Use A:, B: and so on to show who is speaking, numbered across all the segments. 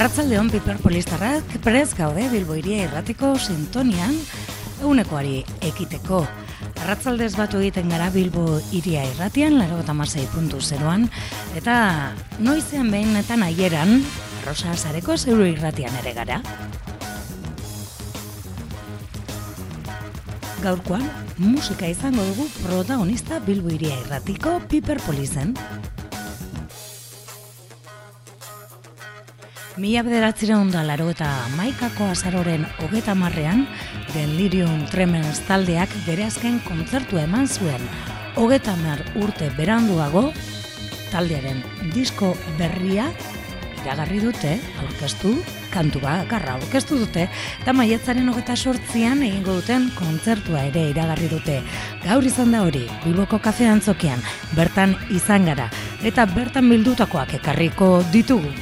A: Arratzaldeon Piper Polistarrak prez gaude Bilboiria irratiko sintonian eunekoari ekiteko. Arratzaldez batu egiten gara Bilbo iria irratian, laro eta masai puntu zeruan, eta noizean behin eta nahieran, arrosa zareko zeuru irratian ere gara. Gaurkoan, musika izango dugu protagonista Bilbo iria irratiko Piper Polisen. Mila bederatzireun da laro eta maikako azaroren hogeta marrean, Delirium Tremens taldeak bere azken kontzertu eman zuen. Hogeta mar urte beranduago, taldearen disko berria iragarri dute, aurkeztu, kantu garra aurkeztu dute, eta maietzaren hogeta sortzian egingo duten kontzertua ere iragarri dute. Gaur izan da hori, Bilboko kafe antzokian, bertan izan gara, eta bertan bildutakoak ekarriko ditugu.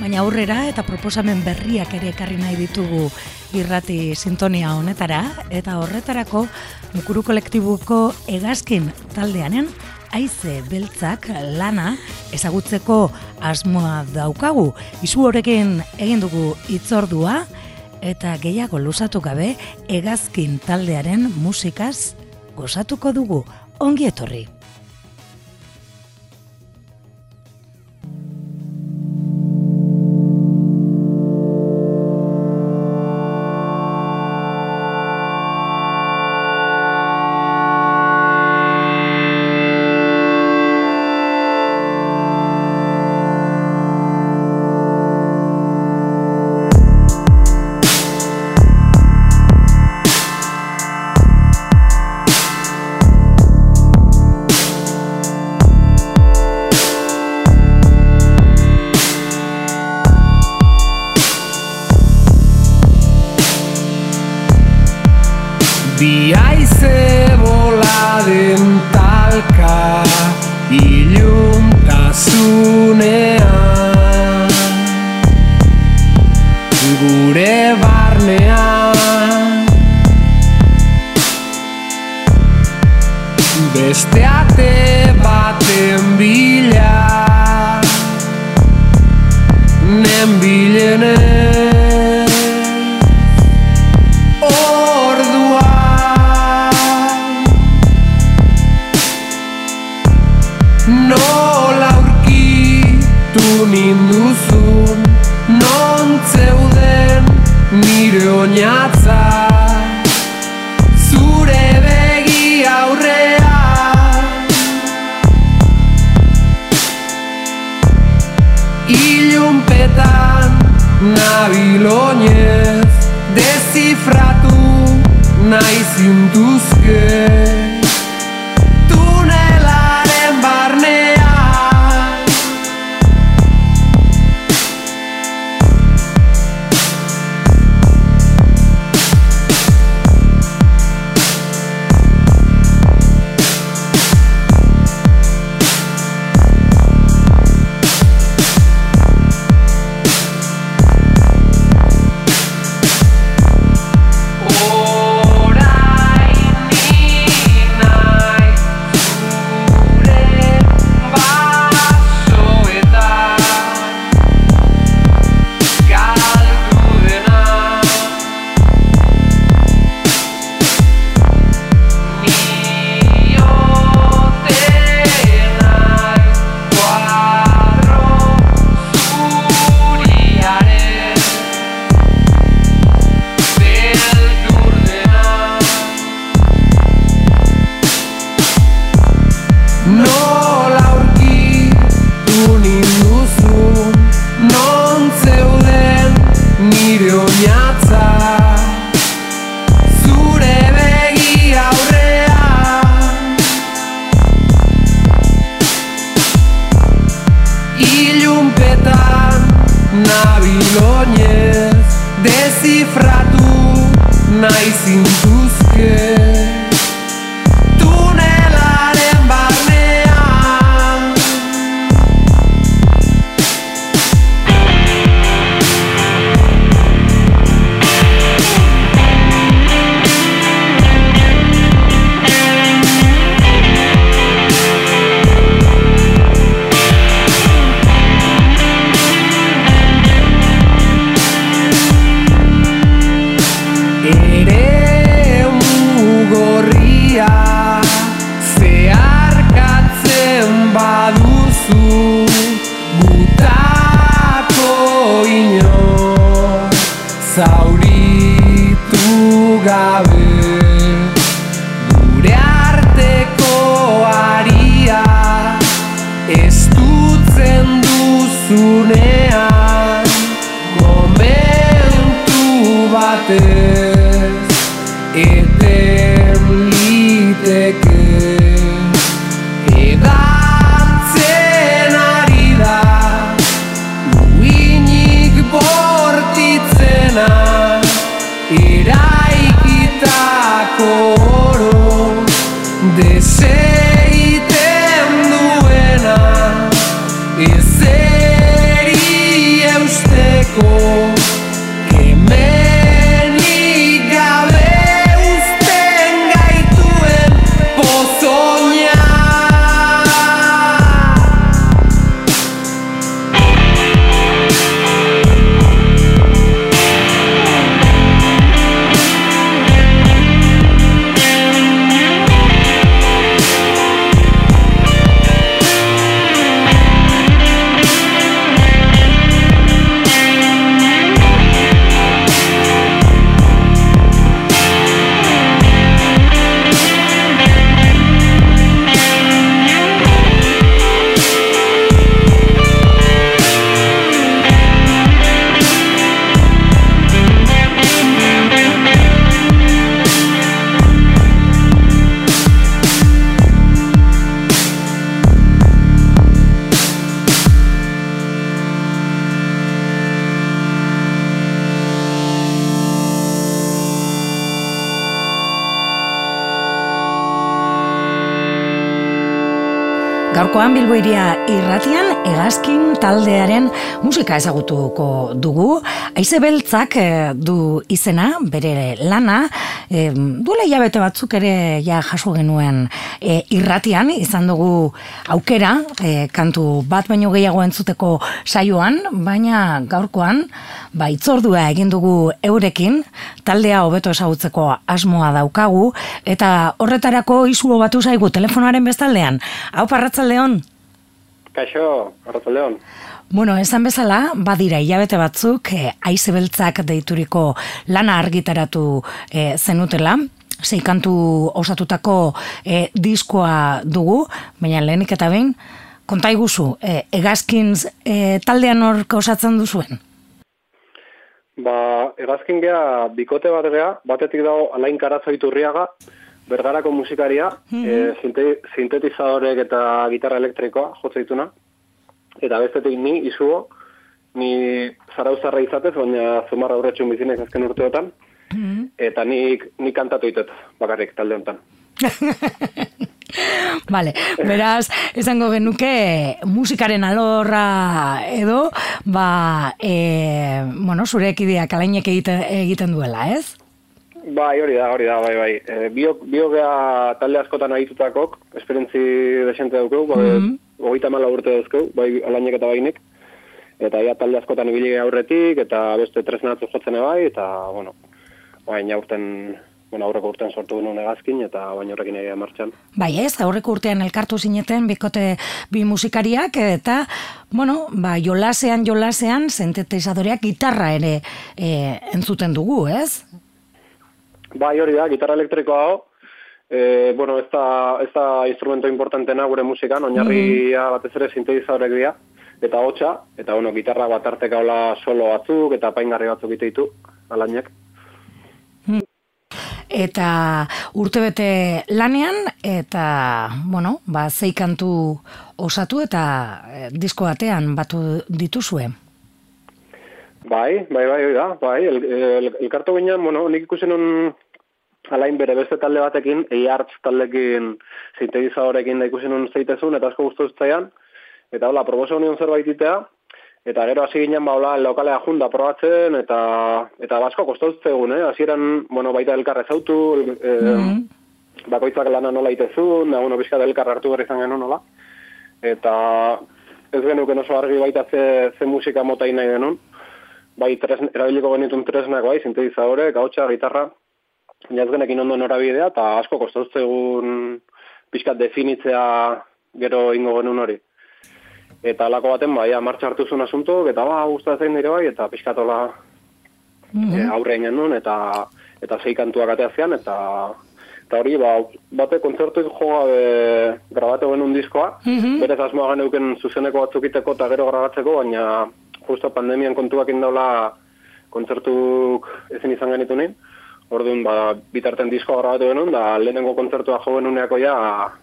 A: Baina aurrera eta proposamen berriak ere ekarri nahi ditugu irrati sintonia honetara eta horretarako mukuru kolektibuko egazkin taldeanen aize beltzak lana ezagutzeko asmoa daukagu. Izu horrekin egin dugu itzordua eta gehiago lusatu gabe egazkin taldearen musikaz gozatuko dugu ongi etorri.
B: nabilonez Dezifratu nahi zintuzkez zifratu nahi
A: zintuzke. Bilboiria irratian hegazkin taldearen musika ezagutuko dugu. Aize beltzak eh, du izena, bere lana, eh, duela hilabete batzuk ere ja jaso genuen eh, irratian, izan dugu aukera, eh, kantu bat baino gehiago entzuteko saioan, baina gaurkoan, ba, itzordua egin dugu eurekin, taldea hobeto ezagutzeko asmoa daukagu, eta horretarako izu batu zaigu telefonoaren bestaldean. Hau parratzaldeon?
C: Kaixo, Arratsaldeon.
A: Bueno, esan bezala, badira hilabete batzuk, eh, aize beltzak deituriko lana argitaratu eh, zenutela, sei kantu osatutako eh, diskoa dugu, baina lehenik eta behin, konta iguzu, eh, egazkin eh, taldean horko osatzen duzuen?
C: Ba, egazkin gea, bikote bat gea, batetik dago Alain Karazo iturriaga, bergarako musikaria, eh, sinte, sintetizadorek eta gitarra elektrikoa jotze dituna. Eta bestetik ni, izugo, ni zarauzarra izatez, baina zumarra aurretxun bizinek azken urteotan. Eta nik, nik kantatu ditet, bakarrik talde honetan.
A: Vale, beraz, esango genuke musikaren alorra edo, ba, e, bueno, zure ekideak alainek egiten, egiten duela, ez?
C: Bai, hori da, hori da, bai, bai. E, bio, bio gea talde askotan agitutakok, esperientzi desente daukeu, bai, mm -hmm. mala urte dauzkeu, bai, alainek eta bainik. Eta ja, talde askotan ibili aurretik, eta beste tresnatzu jotzen bai, eta, bueno, baina aurten, bueno, aurreko urtean sortu genuen egazkin, eta baina horrekin egia martxan.
A: Bai ez, aurreko urtean elkartu zineten bikote bi musikariak, eta, bueno, ba, jolasean, jolasean, sintetizadoreak gitarra ere e, entzuten dugu, ez?
C: Bai, hori da, gitarra elektrikoa hau, e, bueno, ez da, ez da instrumento importantena gure musikan, oinarria batez ere sintetizadorek dira, eta hotxa, eta bueno, gitarra bat arteka hola solo batzuk, eta paingarri batzuk ite ditu, alainek.
A: Eta urtebete lanean, eta, bueno, ba, zei kantu osatu eta eh, disko batean batu dituzue.
C: Bai, bai, bai, hori da, bai, el, el, elkartu ginen, bueno, nik ikusi nun alain bere beste talde batekin, eiartz taldekin, sintetizadorekin da ikusi nun zeitezun, eta asko guztu zaian, eta hola, proposa union zerbait itea, eta gero hasi ginen ba hola lokalea junda probatzen, eta eta basko kostotze egun, eh? Hasieran, bueno, baita elkar ezautu, eh, bakoitzak lana nola itezun, da, bueno, bizka elkar hartu behar izan genuen nola, eta ez genuken oso argi baita ze, ze musika mota nahi genuen, bai tres, erabiliko genitun tresnak bai, sintetizadore, gautxa, gitarra, ja ez genekin ondo norabidea, eta asko kostotze egun pixkat definitzea gero ingo genuen hori. Eta alako baten, bai, martxa hartu zuen asunto, eta ba, gustatzen dire bai, eta pixkatola mm -hmm. e, aurre egin nun, eta, eta zei kantuak ateazean, eta Eta hori, ba, bate kontzertuik joa e, grabatu genuen diskoa,
A: Mhm.
C: berez asmoa geneuken zuzeneko batzukiteko eta gero grabatzeko, baina justo pandemian kontuak indaula kontzertuk ezin izan genitu nien. Orduan, ba, bitarten diskoa grabatu genuen, da lehenengo kontzertua jo genuneako ja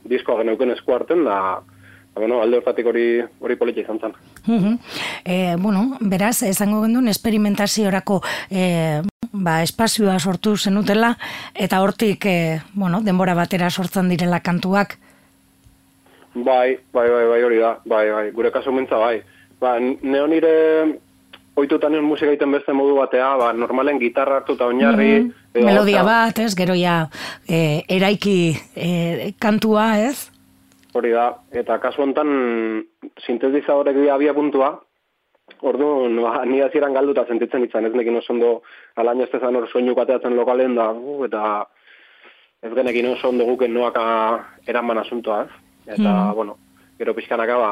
C: diskoa geneuken esku hartzen, da, da bueno, alde hortatik hori hori politia izan zen.
A: Mhm. E, bueno, beraz, esango gendun, esperimentaziorako e, ba, espazioa sortu zenutela, eta hortik, e, bueno, denbora batera sortzen direla kantuak.
C: Bai, bai, bai, bai, hori da, bai, bai, gure kasu mentza, bai. Ba, neo nire oitutan nion musika egiten beste modu batea, ba, normalen gitarra hartu eta oinarri.
A: Mhm.
C: edo
A: Melodia
C: gauza-
A: bat, ez, gero ja, e, eraiki e, kantua, ez?
C: Hori da, eta kasu honetan sintetizadorek dira abia puntua, orduan, ba, ni hasieran galduta sentitzen itzan, ez nekin oso ondo alain ez tezan hor soinu kateatzen lokalen da, uh, eta ez genekin oso ondo guken noaka eraman asuntoa, ez? Eta, bueno, gero pixkanaka, ba,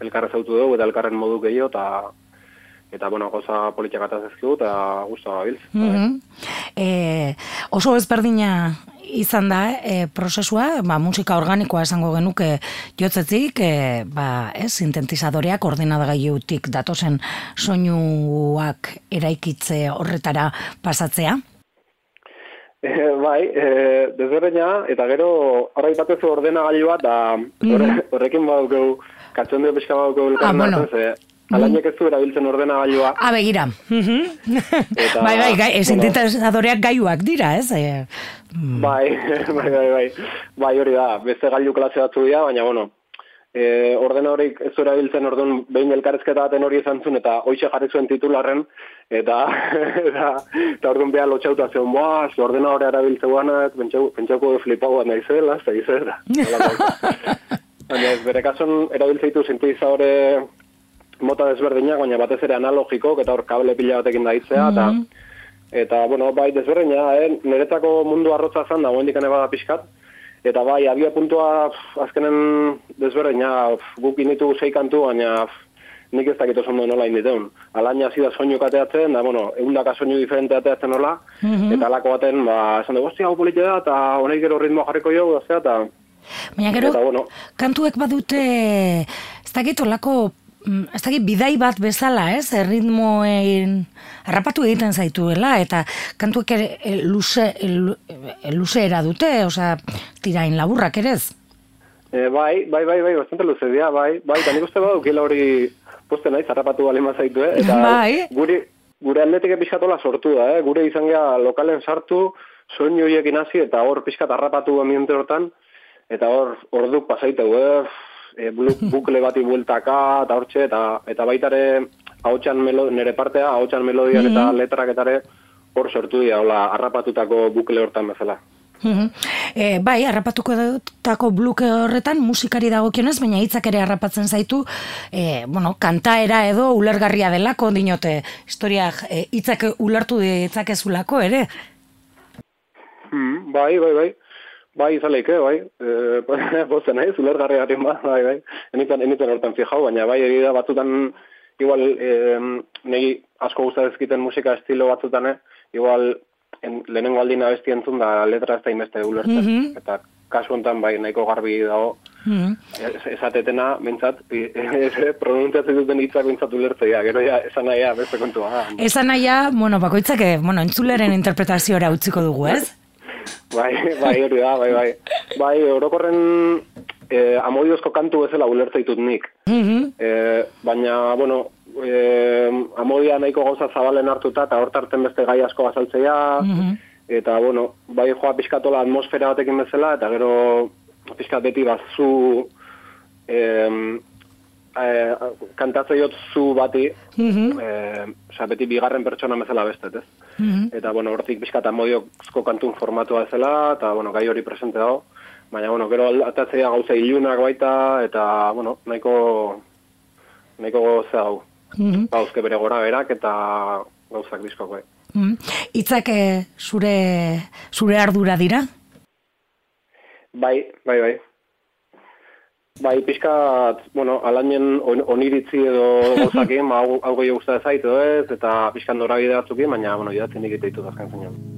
C: elkarre zautu dugu, eta elkarren modu gehiago, eta eta, bueno, goza politiak atazezkigu, eta guztua gabiltz.
A: Mhm. E, oso ezberdina izan da e, prozesua, ba, musika organikoa esango genuke jotzetik, e, ba, ez, sintetizadoreak ordenadagailutik datozen soinuak eraikitze horretara pasatzea.
C: E, bai, e, desberdina, eta gero horra ipatezu ordenagailua, da horre, horrekin badukeu, katxondio pixka badukeu
A: Mhm. Ah,
C: elkarren
A: bueno.
C: ze alainek ez du erabiltzen ordenagailua,
A: Ah, begira.
C: Eta,
A: bai, bai, gai,
C: bueno.
A: sintetizadoreak gaiuak dira, ez? E,
C: bai, bai, bai, bai, bai hori da, beste gailu klase batzu dira, baina, bueno, e, ordena horik ez du erabiltzen orduan behin elkarrezketa baten hori izan zuen, eta hoxe jarri zuen titularren, eta, eta, eta orduan behar lotxauta zeon, boa, ze ordena hori erabiltze guanak, pentsau- pentsauko flipau bat naizela, ez da izela. Baina ez, bere kason erabiltze ditu sintetizadore mota desberdinak, baina batez ere analogiko, eta hor kable pila batekin daitzea, eta Eta, bueno, bai, desberdina, eh? niretzako mundu arrotza zan, da, momendik ane bada pixkat. Eta bai, abia puntua, pf, azkenen desberdina, pf, guk initu zei kantu, baina pf, nik ez dakit oso ondo nola inditeun. Alain hasi da soinu kateatzen, da, bueno, eundaka soinu diferente ateatzen nola, eta alako baten, ba, esan dugu, hostia, hau politia da, eta honek gero ritmoa jarriko jo, da, eta,
A: Baina gero,
C: Eta, bueno.
A: kantuek badute, ez dakit olako, mm, ez dakit bidai bat bezala, ez? Erritmoen harrapatu egiten zaituela, eta kantuek ere e, luze, e, e, luzeera dute, osea, tirain laburrak ere ez?
C: E, bai, bai, bai, bai, bastante luze dira, bai, bai, eta nik uste badukila hori poste naiz, harrapatu bali mazaitu, eh? Eta
A: Bai.
C: guri, gure aldetik pixkatola sortu da, eh? Gure izan gea lokalen sartu, soinu horiekin hasi, eta hor pixkat harrapatu ambiente hortan, eta hor orduk pasaiteu, eh? E, bukle bati bueltaka, eta hortxe, eta, eta baitare ahotsan melo, nire partea, ahotsan melodiak eta letraketare hor sortu dira, hola, harrapatutako bukle hortan bezala.
A: Mhm. E, bai, harrapatuko dutako bluke horretan musikari dagokionez, baina hitzak ere harrapatzen zaitu, e, bueno, kantaera edo ulergarria delako, dinote, historiak e, hitzak ulertu ditzakezulako ere.
C: Mm, bai, bai, bai. Bai, izaleike, bai. E, Bozen naiz, ulergarri garen ba, bai, bai. Enitzen, enitzen hortan fijau, baina bai, egia da batzutan, igual, e, negi asko guztatezkiten musika estilo batzutan, eh? igual, en, lehenengo aldin abesti entzun da letra ez da inbeste ulertzen.
A: Mhm.
C: Eta kasu honetan, bai, nahiko garbi dago,
A: Mhm.
C: Ez- esatetena, bentsat, pronuntziatzen duten hitzak bentsat ulertzea, gero ja, esan nahia, beste kontua. da.
A: Esan naia, bueno, bakoitzak, eh, bueno, entzuleren interpretaziora utziko dugu, ez?
C: Bai, bai, hori da, bai, bai. Bai, orokorren eh, amodiozko kantu bezala ulertze ditut nik.
A: Mhm.
C: Eh, baina, bueno, eh, amodia nahiko gauza zabalen hartuta, eta hortarten beste gai asko azaltzea,
A: Mhm.
C: eta, bueno, bai joa pixkatola atmosfera batekin bezala, eta gero pixkat beti bazu eh, eh, kantatze jot zu bati,
A: Mhm.
C: eh, osea, beti bigarren pertsona bezala bestet, ez?
A: Mhm.
C: Eta, bueno, hortik pixkat amodiozko kantun formatua bezala, eta, bueno, gai hori presente dago. Baina, bueno, gero atatzea gauza ilunak baita, eta, bueno, nahiko, nahiko goza hau.
A: Mhm.
C: Gauzke bere gora berak, eta gauzak diskoak bai.
A: Hitzak eh, zure, zure ardura dira?
C: Bai, bai, bai. Bai, pixkat, bueno, alainen on, oniritzi edo gauzakin, ba, hau, gehiago gustatzen zait edo ez, eta pixkat norabide batzukin, baina, bueno, idatzen nik ditu azken zenean.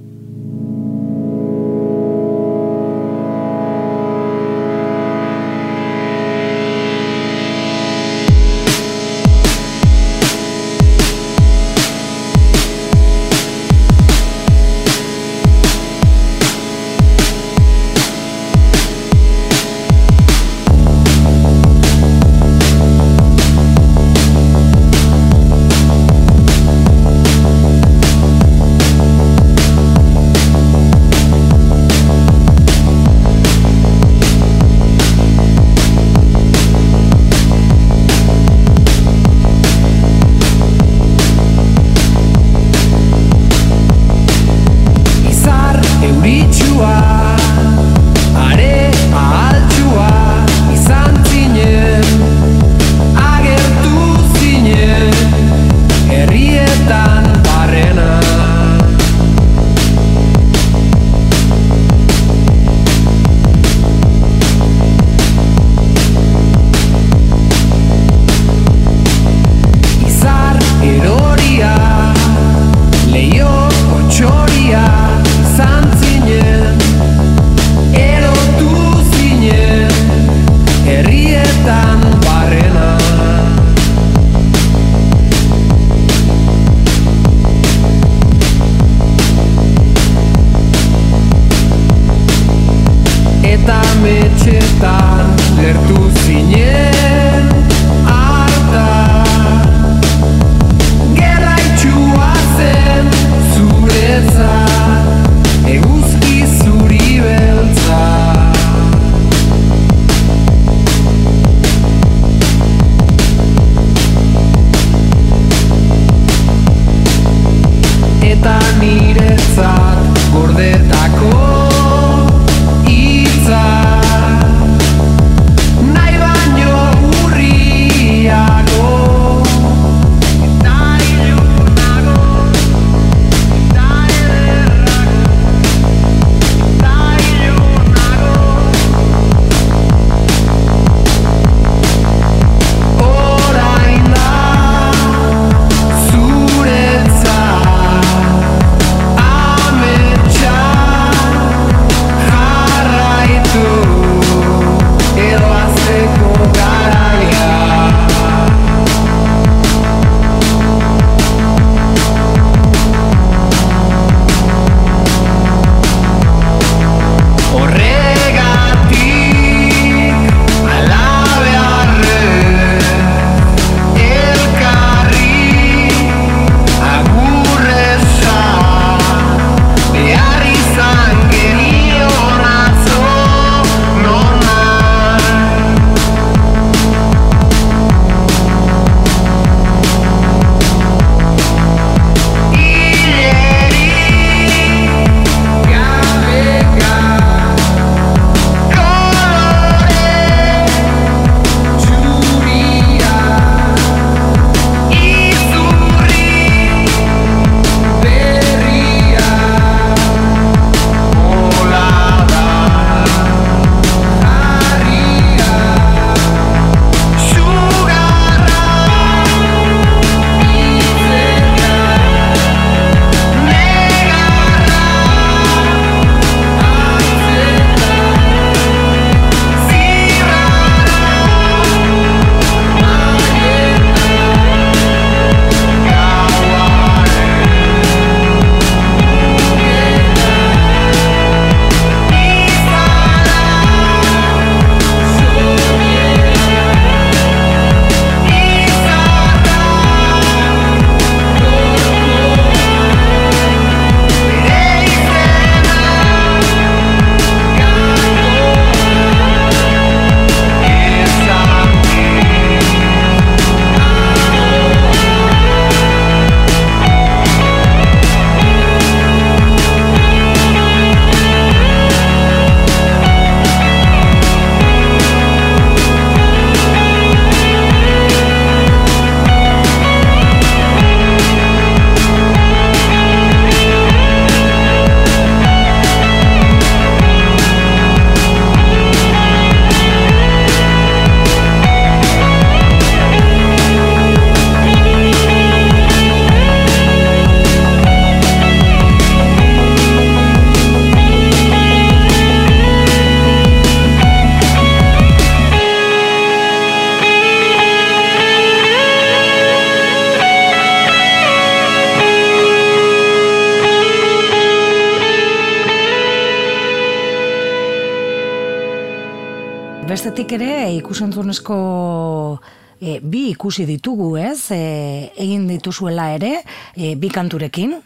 A: Ere ikusentzunezko e, bi ikusi ditugu, ez? E, egin dituzuela ere, e, bi kanturekin.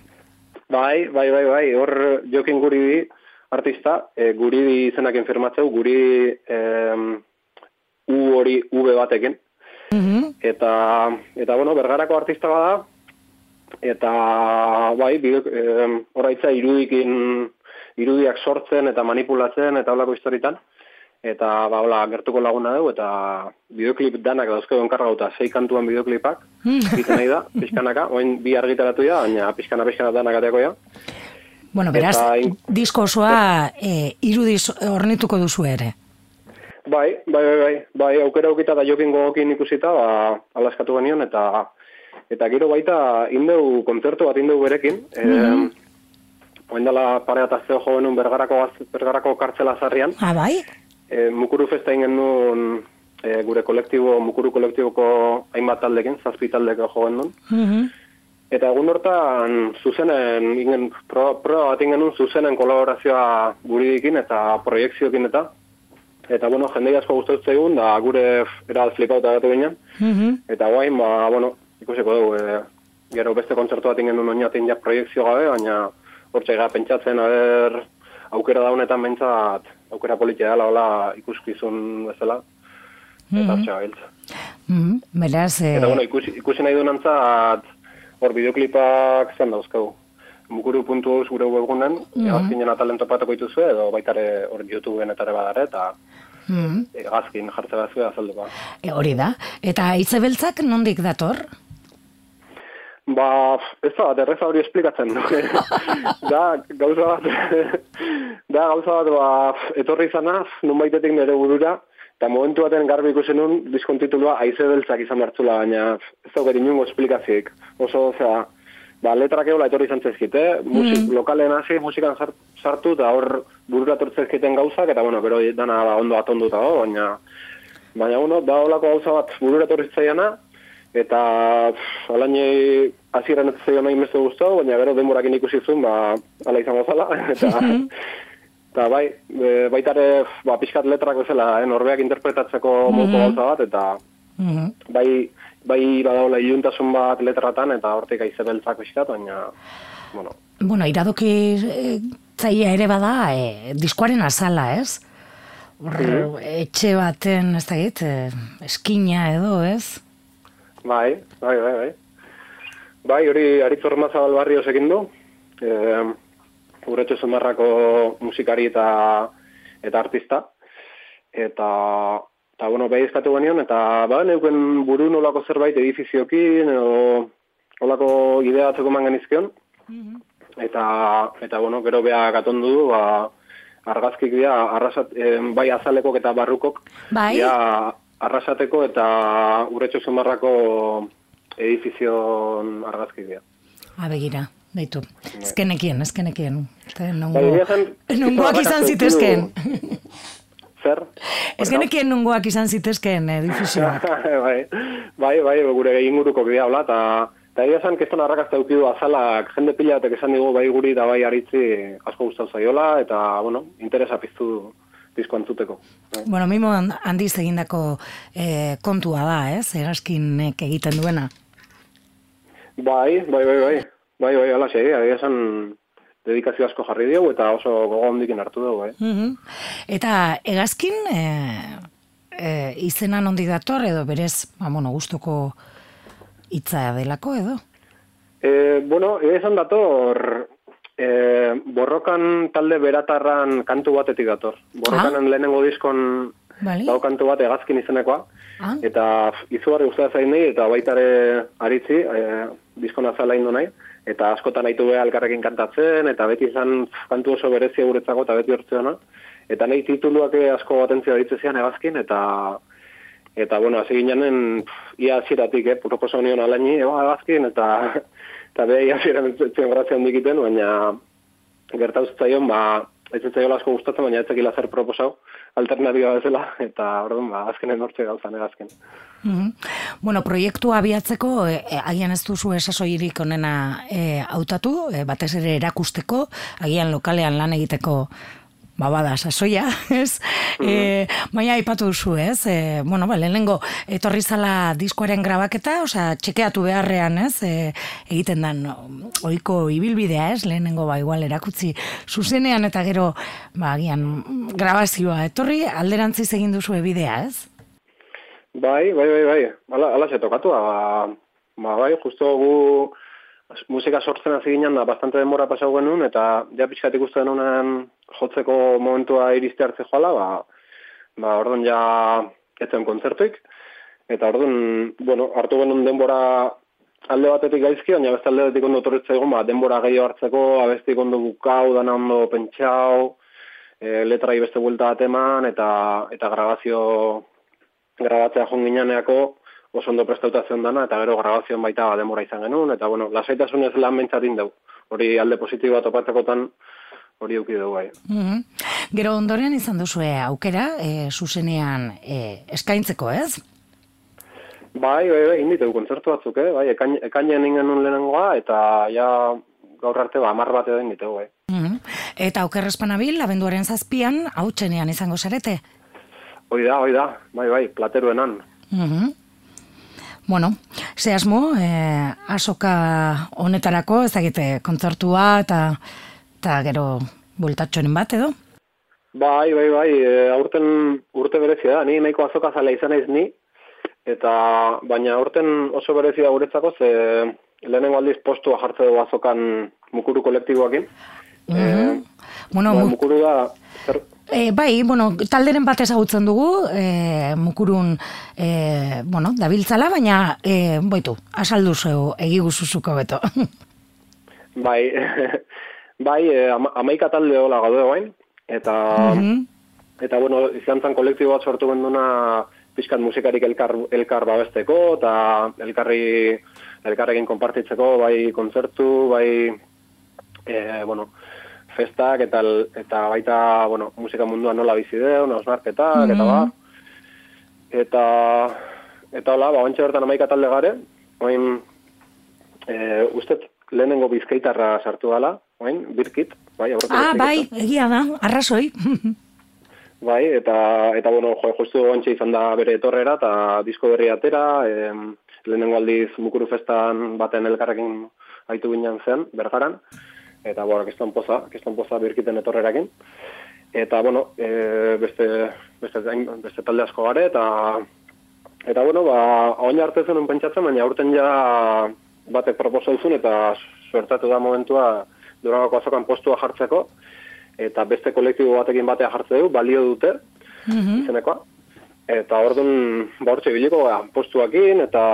C: Bai, bai, bai, bai, hor jokin guri di, artista, e, guri di izenak enfermatzeu, guri em, U hori V batekin.
A: Mhm.
C: Eta, eta bueno, bergarako artista bada, eta bai, bideo, em, horaitza irudikin, irudiak sortzen eta manipulatzen eta holako historietan. Eta ba, hola, gertuko laguna dugu, eta bideoklip danak dauzkego enkargauta, sei kantuan bideoklipak, egiten nahi da, pixkanaka, oin bi argitaratu da, baina pixkana pixkana danak ateako ja.
A: Bueno, beraz,
C: in-
A: disko osoa e, irudiz hornituko duzu ere.
C: Bai, bai, bai, bai, bai, aukera aukita da jokin gogokin ikusita, ba, alaskatu genion, eta eta gero baita indeu kontzertu bat indeu berekin, mm Oen dela pare bat azteo jo genuen bergarako, bergarako kartzela zarrian,
A: Ah, bai?
C: E, mukuru festa egin genuen e, gure kolektibo, mukuru kolektiboko hainbat taldekin, zazpi taldeko jo genuen.
A: Mhm.
C: Eta egun hortan zuzenen, ingen, pro, proba bat ingen nuen zuzenen kolaborazioa guridikin eta proiektziokin eta Eta, bueno, jende asko gustatzen zaigun, da gure era flipauta gatu ginen.
A: Mhm.
C: Eta guain, ba, bueno, ikusiko dugu, e, gero beste kontzertu bat ingen duen oinaten ja proiektzio gabe, baina hortxe gara pentsatzen, aber, aukera daunetan bentsat, aukera politia dela, hola, ikuskizun bezala, eta mm -hmm.
A: Mhm. Beraz, eh,
C: Eta, bueno, ikusi, ikusi nahi duenantzat, hor bideoklipak zen dauzkagu. Mukuru puntu eus gure webgunen, mm -hmm. egazkinen atalen topatuko dituzu, edo baitare hor YouTubeen eta badare, eta
A: mhm.
C: egazkin jartze bat zuen azalduko.
A: E, hori da. Eta itzebeltzak nondik dator?
C: Ba, ez da, bat, erreza hori esplikatzen. da, gauza bat, da, gauza bat, ba, etorri izanaz, nun baitetik nire burura, eta momentu baten garbi ikusen nun, diskontitulua aize beltzak izan hartzula, baina ez da, inungo esplikazioik. Oso, osea, ba, letrak egola etorri izan zezkit, eh? Musik, lokalen hasi, musikan sar- sartu, eta hor burura etortzezkiten gauzak, eta, bueno, bero dana ba, ondo atonduta, oh, baina, baina, bueno, da holako gauza bat burura zitzaiana, eta pff, alainei hasieran ez zaio nahi mezu guztau, baina gero denborakin ikusi zuen, ba, ala izango zala, eta, eta bai, e, baita ere, ba, pixkat letrak bezala, eh, norbeak interpretatzeko modu gauza bat, eta
A: Mhm.
C: bai, bai badaula iluntasun bat letratan, eta hortik aize beltzak pixkat, baina, bueno,
A: Bueno, iradoki eh, zaia ere bada, eh, diskoaren azala, ez? Hor, etxe baten, ez da git, eh, eskina edo, ez?
C: Bai, bai, bai, bai. Bai, hori Aritz Ormazabal barrio sekin du. E, Uretxo Zumarrako musikari eta eta artista. Eta, eta bueno, behi eskatu genion, eta ba, neuken buru nolako zerbait edifiziokin, edo nolako idea batzeko eman genizkion. Eta, eta bueno, gero beha gatondu du, ba, argazkik dira, arrasat, em, bai azalekok eta barrukok,
A: Bai.
C: dira arrasateko eta urretxo zumarrako edifizion argazkik dira.
A: Ha, begira, baitu. Ezkenekien, ezkenekien. Eta
C: Bai,
A: nongo,
C: esan,
A: nongoak izan
C: arrakasta
A: zitezken.
C: eduki du. Zer?
A: Ezkenekien nongoak izan zitezken edifizioak.
C: bai, bai, bai, gure inguruko bidea hola, eta eta egia esan, keston arrakazta eukidu azalak, jende pila batek esan digu bai guri da bai aritzi asko gustau zaiola, eta, bueno, interesa piztu disko antzuteko. Bai.
A: bueno, mimo handiz egindako eh, kontua da, ez? Eraskinek egiten duena.
C: Bai, bai, bai, bai, bai, bai, ala xe, egia esan dedikazio asko jarri diogu, eta oso gogo handikin hartu dugu, bai.
A: Mhm. Eta egazkin e, e, izena nondik dator edo berez, ba, bueno, gustoko hitza delako edo?
C: E, bueno, esan dator, e, borrokan talde beratarran kantu batetik dator. Borrokanen lehenengo diskon
A: Bale.
C: dago kantu bat egazkin izenekoa.
A: Ah.
C: Eta izugarri guztia zain nahi, eta baitare aritzi, e, diskon azala indu nahi. Eta askotan nahitu beha elkarrekin kantatzen, eta beti izan kantu oso berezia guretzako, eta beti hortzeona. Eta nahi tituluak asko atentzio ditze zian egazkin, eta eta bueno, hasi ginen ia hasieratik, eh, proposa nion alaini, eba egazkin, eta eta beha ia hasieran etzen grazia handikiten, baina gerta zaion, ba, ez zaion asko gustatzen, baina ez zekila zer proposau, alternatiba bezala, eta orduan, ba, azkenen hortze gauzan egazken.
A: Mhm. Bueno, proiektua abiatzeko, e, e, agian ez duzu esasoirik onena e, hautatu, e, batez ere erakusteko, agian lokalean lan egiteko ba, bada, sasoia, ez? E, baina aipatu duzu, ez? E, bueno, ba, lehenengo, etorri zala diskoaren grabaketa, osea, txekeatu beharrean, ez? E, egiten dan, oiko ibilbidea, ez? Lehenengo, ba, igual erakutzi zuzenean eta gero, ba, agian, grabazioa etorri, alderantziz egin duzu bidea, ez?
C: Bai, bai, bai, bai. Ala, ala se tokatu, ba, ba, bai, justo gu musika sortzen hasi ginen da bastante denbora pasau genuen, eta ja pixkat ikusten honen jotzeko momentua iriste hartze joala, ba, ba, orduan ja etzen kontzertuik, eta orduan, bueno, hartu genuen denbora alde batetik gaizki, baina beste alde batetik ondo torritza egon, ba, denbora gehiago hartzeko, abestik ondo bukau, dana ondo pentsau, e, letrai beste buelta bat eman, eta, eta grabazio grabatzea joan gineaneako oso ondo prestautazion dana, eta gero grabazioan baita ba, denbora izan genuen, eta bueno, lasaitasunez lan bentsatin dugu. Hori alde positiboa topatzekotan hori euki dugu bai.
A: Mhm. Gero ondoren izan duzue aukera, e, zuzenean e, eskaintzeko, ez?
C: Bai, bai, bai, inditegu kontzertu batzuk, eh? bai, ekain, ekainean ingen nuen lehenengoa, eta ja gaur arte ba, amar bat edo inditegu, bai.
A: Mhm. Eta okerrespanabil, abenduaren zazpian, hau txenean izango zarete.
C: hoi da, hoi da, bai, bai, plateruenan.
A: Mhm. Bueno, ze asmo, eh, asoka honetarako, ez dakite, kontzertua eta, eta gero bultatxoren bat edo?
C: Bai, bai, bai, e, aurten urte berezia da, ni nahiko azoka zala izan naiz ni, eta baina aurten oso berezia da guretzako, ze lehenengo aldiz postua jartze dugu azokan mukuru kolektiboakin.
A: Mhm. Bueno,
C: Ba,
A: mu-
C: mukuru da, zer,
A: E, bai, bueno, talderen bat ezagutzen dugu, e, mukurun, e, bueno, dabiltzala, baina, e, boitu, asaldu zeu, egiguzuzuko beto.
C: bai, bai, e, ama, amaika talde hola gaude guain, eta,
A: Mhm.
C: eta bueno, izan zen kolektibo bat sortu benduna pixkat musikarik elkar, elkar babesteko, eta elkarri, elkarrekin konpartitzeko, bai kontzertu, bai, e, bueno, festak, eta, eta baita, bueno, musika munduan nola bizi deun, osnarketak, eta ba, eta, eta hola, ba, bantxe bertan amaika talde gare, oin, e, ustet lehenengo bizkaitarra sartu dela, oin, birkit, bai, aurreko
A: ah, bai, egia da, arrazoi.
C: Bai, eta, eta bueno, jo, justu ontsa izan da bere etorrera, eta disko berri atera, em, lehenengo aldiz mukuru festan baten elkarrekin aitu ginen zen, bergaran, eta bueno, kiston poza, kiston poza birkiten etorrerakin. Eta, bueno, e, beste, beste, beste talde asko gare, eta, eta bueno, ba, oin arte zenun pentsatzen, baina aurten ja batek proposa duzun, eta suertatu da momentua Durangoko azokan postua jartzeko, eta beste kolektibo batekin batea jartze du, balio dute, izenekoa. Eta orduan, ba hortxe biliko, ba, postuakin, eta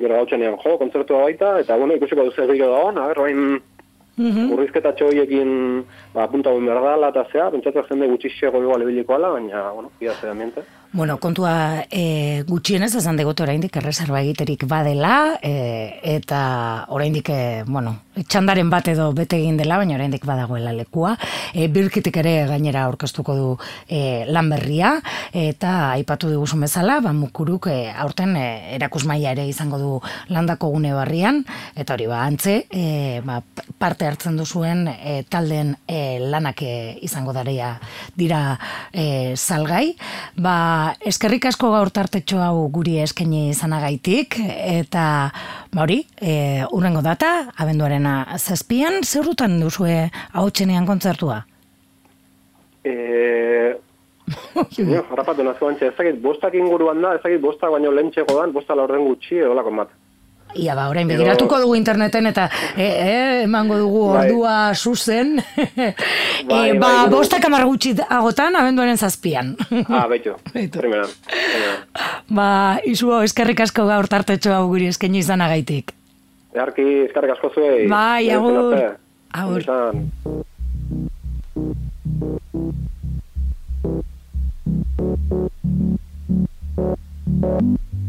C: gero gautxenean jo, kontzertua baita, eta bueno, ikusiko duzu egiro da hon,
A: Mhm.
C: urrizketa txoiekin, ba, punta guen behar dala, eta zea, pentsatu jende gutxixego igual ebiliko ala, baina, bueno, ia ze ambiente.
A: Bueno, kontua e, gutxienez esan degot oraindik erreserba egiterik badela e, eta oraindik e, bueno, txandaren bat edo bete egin dela, baina oraindik badagoela lekua. E, birkitik ere gainera aurkeztuko du e, lan berria eta aipatu diguzun bezala, ba mukuruk e, aurten e, erakusmaia ere izango du landako gune barrian eta hori ba antze e, ba, parte hartzen duzuen e, taldeen e, lanak e, izango dareia dira e, salgai. Ba, eskerrik asko gaur tartetxo hau guri eskaini izanagaitik eta ba hori, e, urrengo data, abenduarena zazpian, zerrutan duzue hautsenean kontzertua?
C: E, jo, harrapatu nazko ez dakit bostak inguruan da, ez dakit bostak baino lehentxeko dan, bosta laurden gutxi, edolako bat.
A: Ia ba, orain begiratuko dugu interneten eta e, e, emango dugu
C: Bai.
A: ordua zuzen.
C: Bai,
A: e, ba,
C: bai,
A: bostak amar gutxi agotan, abenduaren zazpian.
C: Ah, beitu,
A: Beitu.
C: primeran. primeran.
A: ba, izuo, eskerrik asko gaur tartetxo hau guri eskaini izanagaitik.
C: Eharki, eskarrik asko zuei.
A: Bai, agur. Agur.
C: Izan.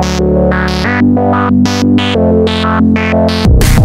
D: Thank you.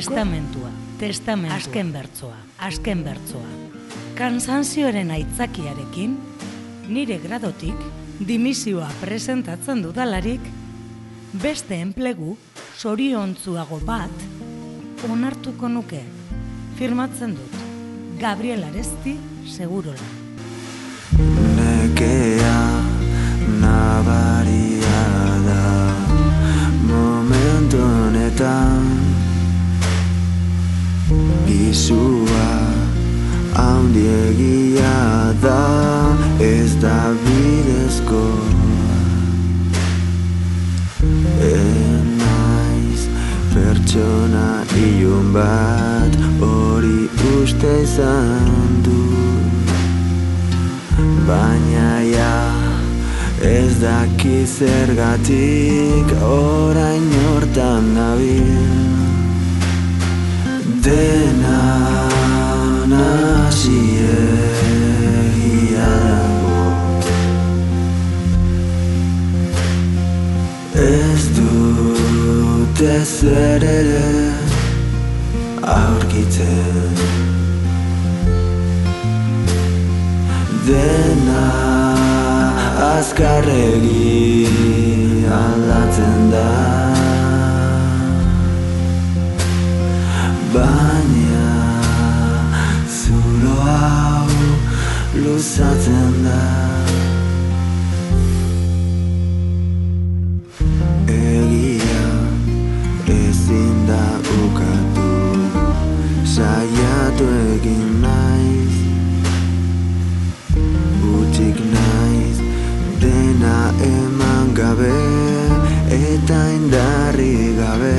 D: Testamentua, testamentua, azken bertsoa, azken bertsoa. Kansanzioaren aitzakiarekin, nire gradotik, dimisioa presentatzen dudalarik, beste enplegu soriontzuago bat onartuko nuke. Firmatzen dut, Gabriel Aresti segurola.
E: Nekea nabaria da momentu honetan Gizua handiegia da ez da bidezko Enaiz pertsona ilun bat hori uste izan dut Baina ja ez daki zergatik orain hortan nabil Dena nasi egia dago Ez dut ezer ere aurkitzen dena azkarregi aldatzen da luzatzen da. Egia ezin da ukatu. Saiatu egin naiz. Utik naiz dena eman gabe eta indarri gabe.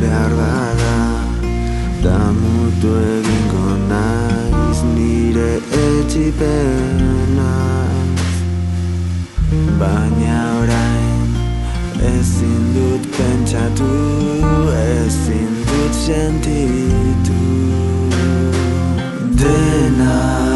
E: Behar bada damutu naiz nire etxipenaz Baina orain ezin dut pentsatu ezin dut sentitu. Dena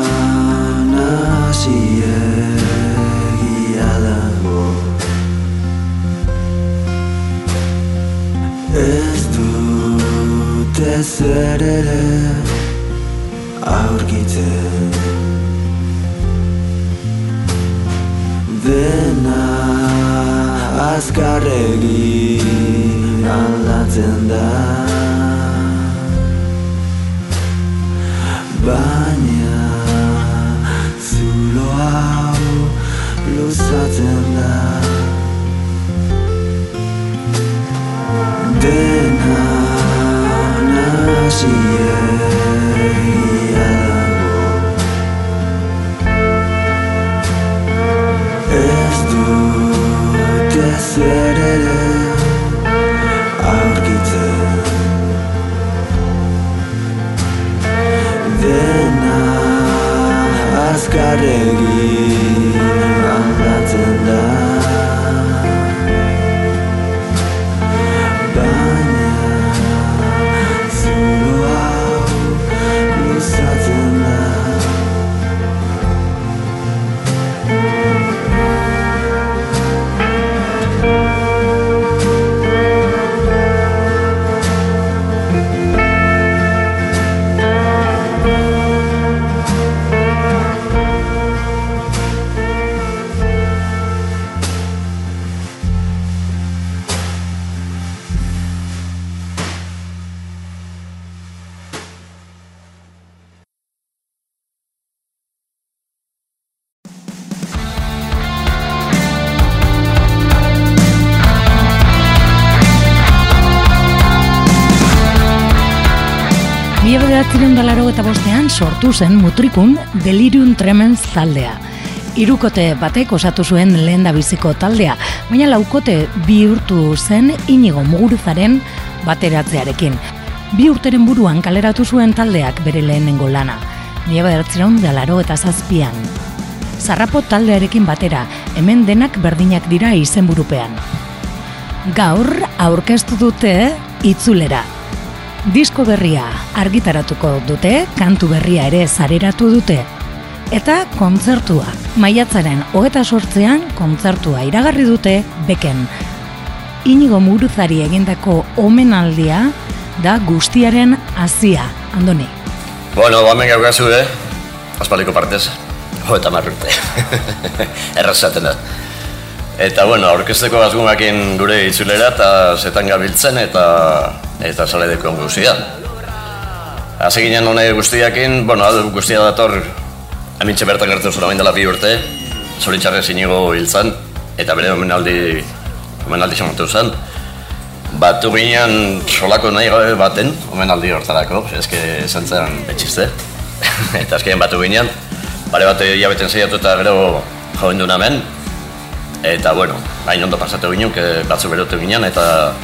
A: eta bostean sortu zen mutrikun Delirium Tremens taldea. Hirukote batek osatu zuen lehen biziko taldea, baina laukote bihurtu zen inigo muguruzaren bateratzearekin. Bi urteren buruan kaleratu zuen taldeak bere lehenengo lana. Mila bederatzireun dalaro eta zazpian. Zarrapo taldearekin batera, hemen denak berdinak dira izenburupean. Gaur aurkeztu dute itzulera. Disko berria argitaratuko dute, kantu berria ere zareratu dute. Eta kontzertua. Maiatzaren hogeta sortzean kontzertua iragarri dute beken. Inigo muruzari egindako omenaldia da guztiaren hasia, Andoni.
F: Bueno, ba, hemen gaukazu, eh? Azpaliko partez. Jo, eta marrurte. Errazaten da. Eta, bueno, aurkezteko azgumakin gure itzulera eta zetan gabiltzen eta eta sale dekon guztia. Hase ginen hone guztiakin, bueno, hau guztia dator amintxe bertan gertu zuen dela bi urte, zoritxarrez inigo hil eta bere omenaldi, omenaldi xamatu zen. Batu ginen solako nahi gabe baten, omenaldi hortarako, eske esan zen betxizte. eta azkenean batu ginen, bare bat hilabeten zeiatu eta gero joen duen hemen. Eta, bueno, hain ondo pasatu ginen, batzu berotu ginen, eta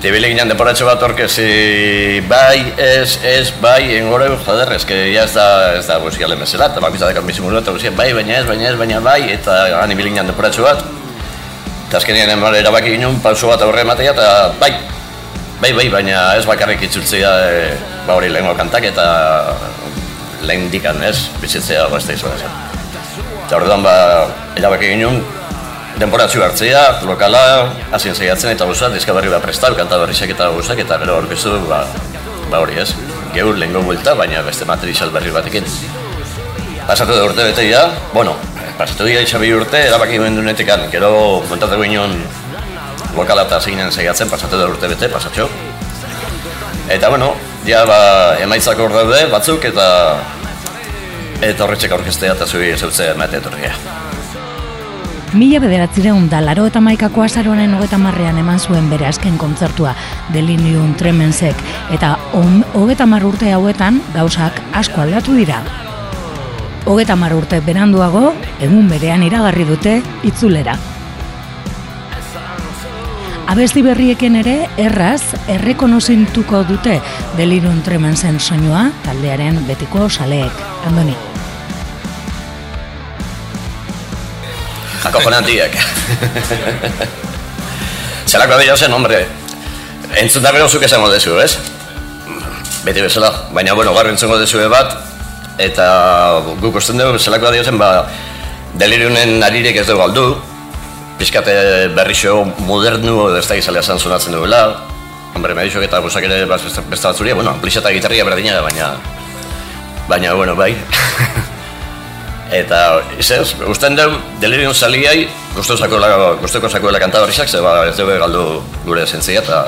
F: Tibili ginen deporatxo bat orkezi bai, ez, ez, bai, engore, joder, ez que ya ez da, ez da guztiale mesela, eta bakizat dekan bizimuru eta guztiak, bai, baina ez, baina ez, baina bai, eta han ibili ginen deporatxo bat. Eta azkenean erabaki ginen, pauso bat aurre ematea, eta bai, bai, bai, baina ez bakarrik itzultzea, e, ba hori lehenko kantak, eta lehen dikan, ez, bizitzea, ba, ez da izan. Eta orduan, ba, erabaki ginen, denboratxu hartzea, lokala, hasien saiatzen eta guzat, diska berri bat prestau, kanta berriak eta guzak, eta gero orkestu, ba, ba hori ez, geur lehengo buelta, baina beste material berri batekin. Pasatu da urte bete ja, bueno, pasatu dira itxabi urte, erabaki guen dunetekan, gero montatu ginen lokala eta zeinen saiatzen, pasatu da urte bete, pasatxo. Eta bueno, ja ba, emaitzak hor daude batzuk, eta eta horretxek aurkestea eta zui zeutzea emate etorria.
A: Mila bederatzireun da laro eta maikako azaronen hogeta marrean eman zuen bere azken kontzertua Delirium Tremensek eta hogeta mar urte hauetan gauzak asko aldatu dira. Hogeta mar urte beranduago, egun berean iragarri dute itzulera. Abesti berrieken ere erraz errekonozintuko dute Delirium Tremensen soinua taldearen betiko saleek. Andoni.
F: Jako jonantiak. Zelako dira zen, hombre. Entzun da gero zuk esango dezu, ez? Beti bezala. Baina, bueno, gaur entzungo dezu bat, eta guk usten dugu, zelako dira zen, ba, deliriunen arirek ez dugu aldu, pizkate berri xo modernu, ez da gizalea zan sonatzen dugula, hombre, me dixo eta busak ere beste batzuria, bueno, amplixia eta gitarria berdina da, baina, baina, bueno, bai. Eta, izez, usten dugu, delirium saliai, guztuko zakuela, guztuko zakuela kanta berrizak, ze ba, ez dugu galdu gure zentzia, eta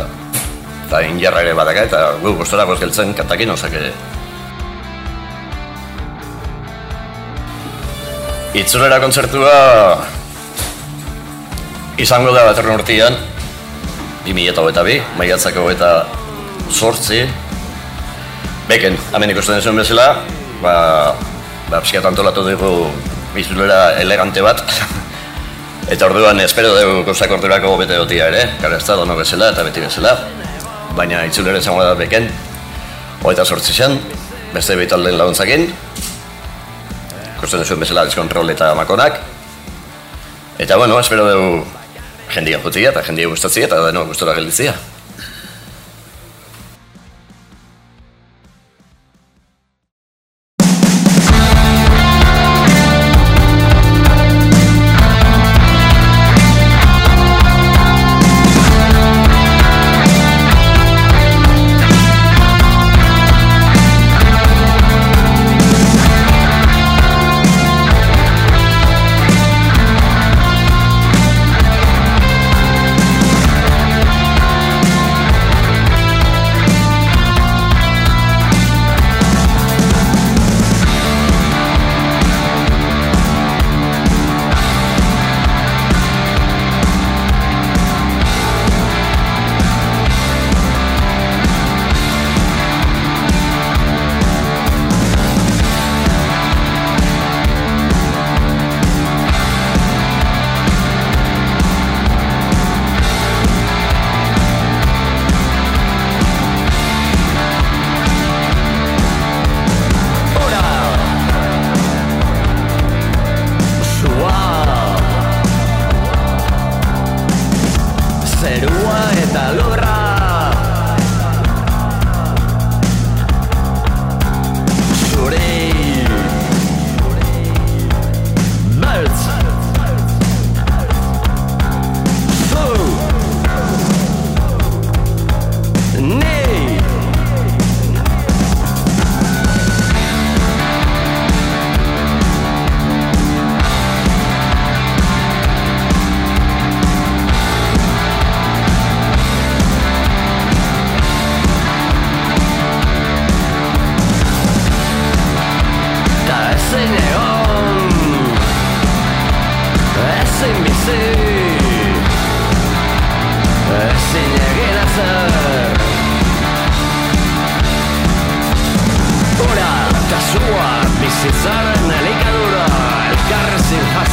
F: eta injarra ere badaka, eta gu gustora goz geltzen kantakin, osake... Itzulera kontzertua izango da baterren urtean, 2008 maiatzako eta sortzi, beken, hemen ikusten zuen bezala, ba, ba, psikat antolatu dugu bizulera elegante bat, eta orduan espero dugu gauzak ordurako bete dotia ere, gara ez da dono bezala eta beti bezala, baina itzulera izango da beken, hogeita sortzi zen, beste bitalden laguntzakin, ikusten zuen bezala deskontrol eta makonak, eta bueno, espero dugu jendia jutia eta jendia gustatzia eta deno gustora gelditzia.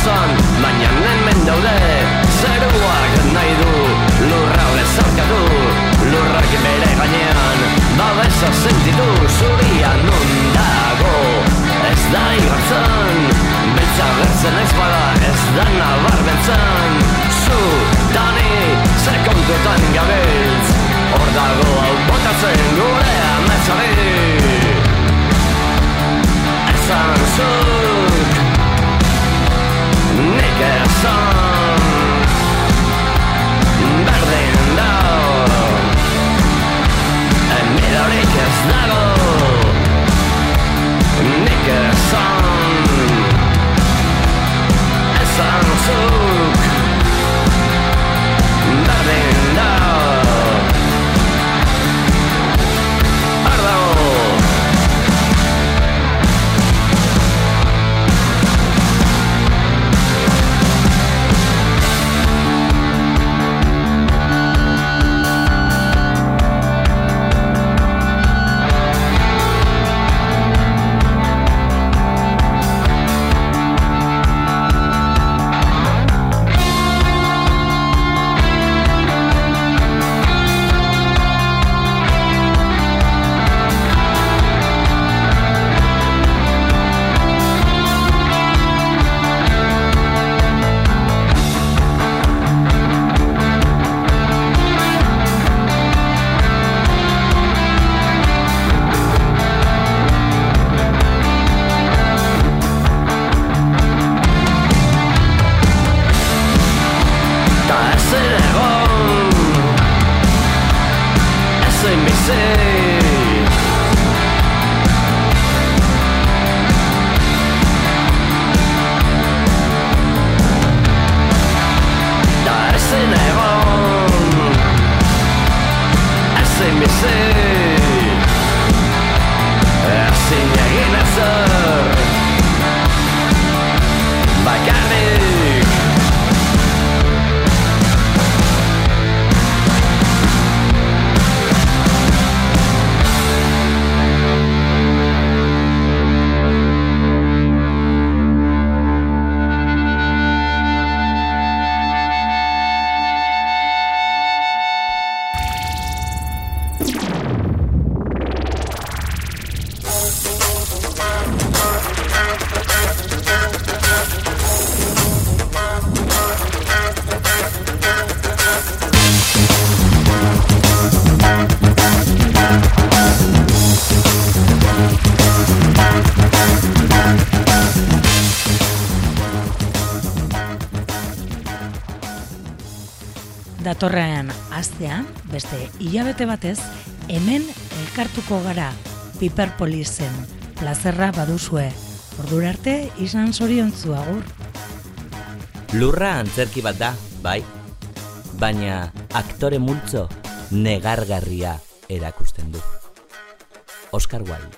B: Jasan, baina hemen daude Zeruak nahi du, lurra bezarkatu Lurrak bere gainean, babesa sentitu Zuria non dago, ez da igartzen Beltza bertzen ez bada, ez da nabar beltzen. Zu, dani, ze kontutan gabiltz Hor dago hau botatzen gure ametzari Esan zuk Nik esan Berdin da Emidorik ez dago
A: hilabete batez, hemen elkartuko gara Piperpolisen plazerra baduzue. Ordura arte izan zoriontzu agur.
G: Lurra antzerki bat da, bai. Baina aktore multzo negargarria erakusten du. Oscar Wilde.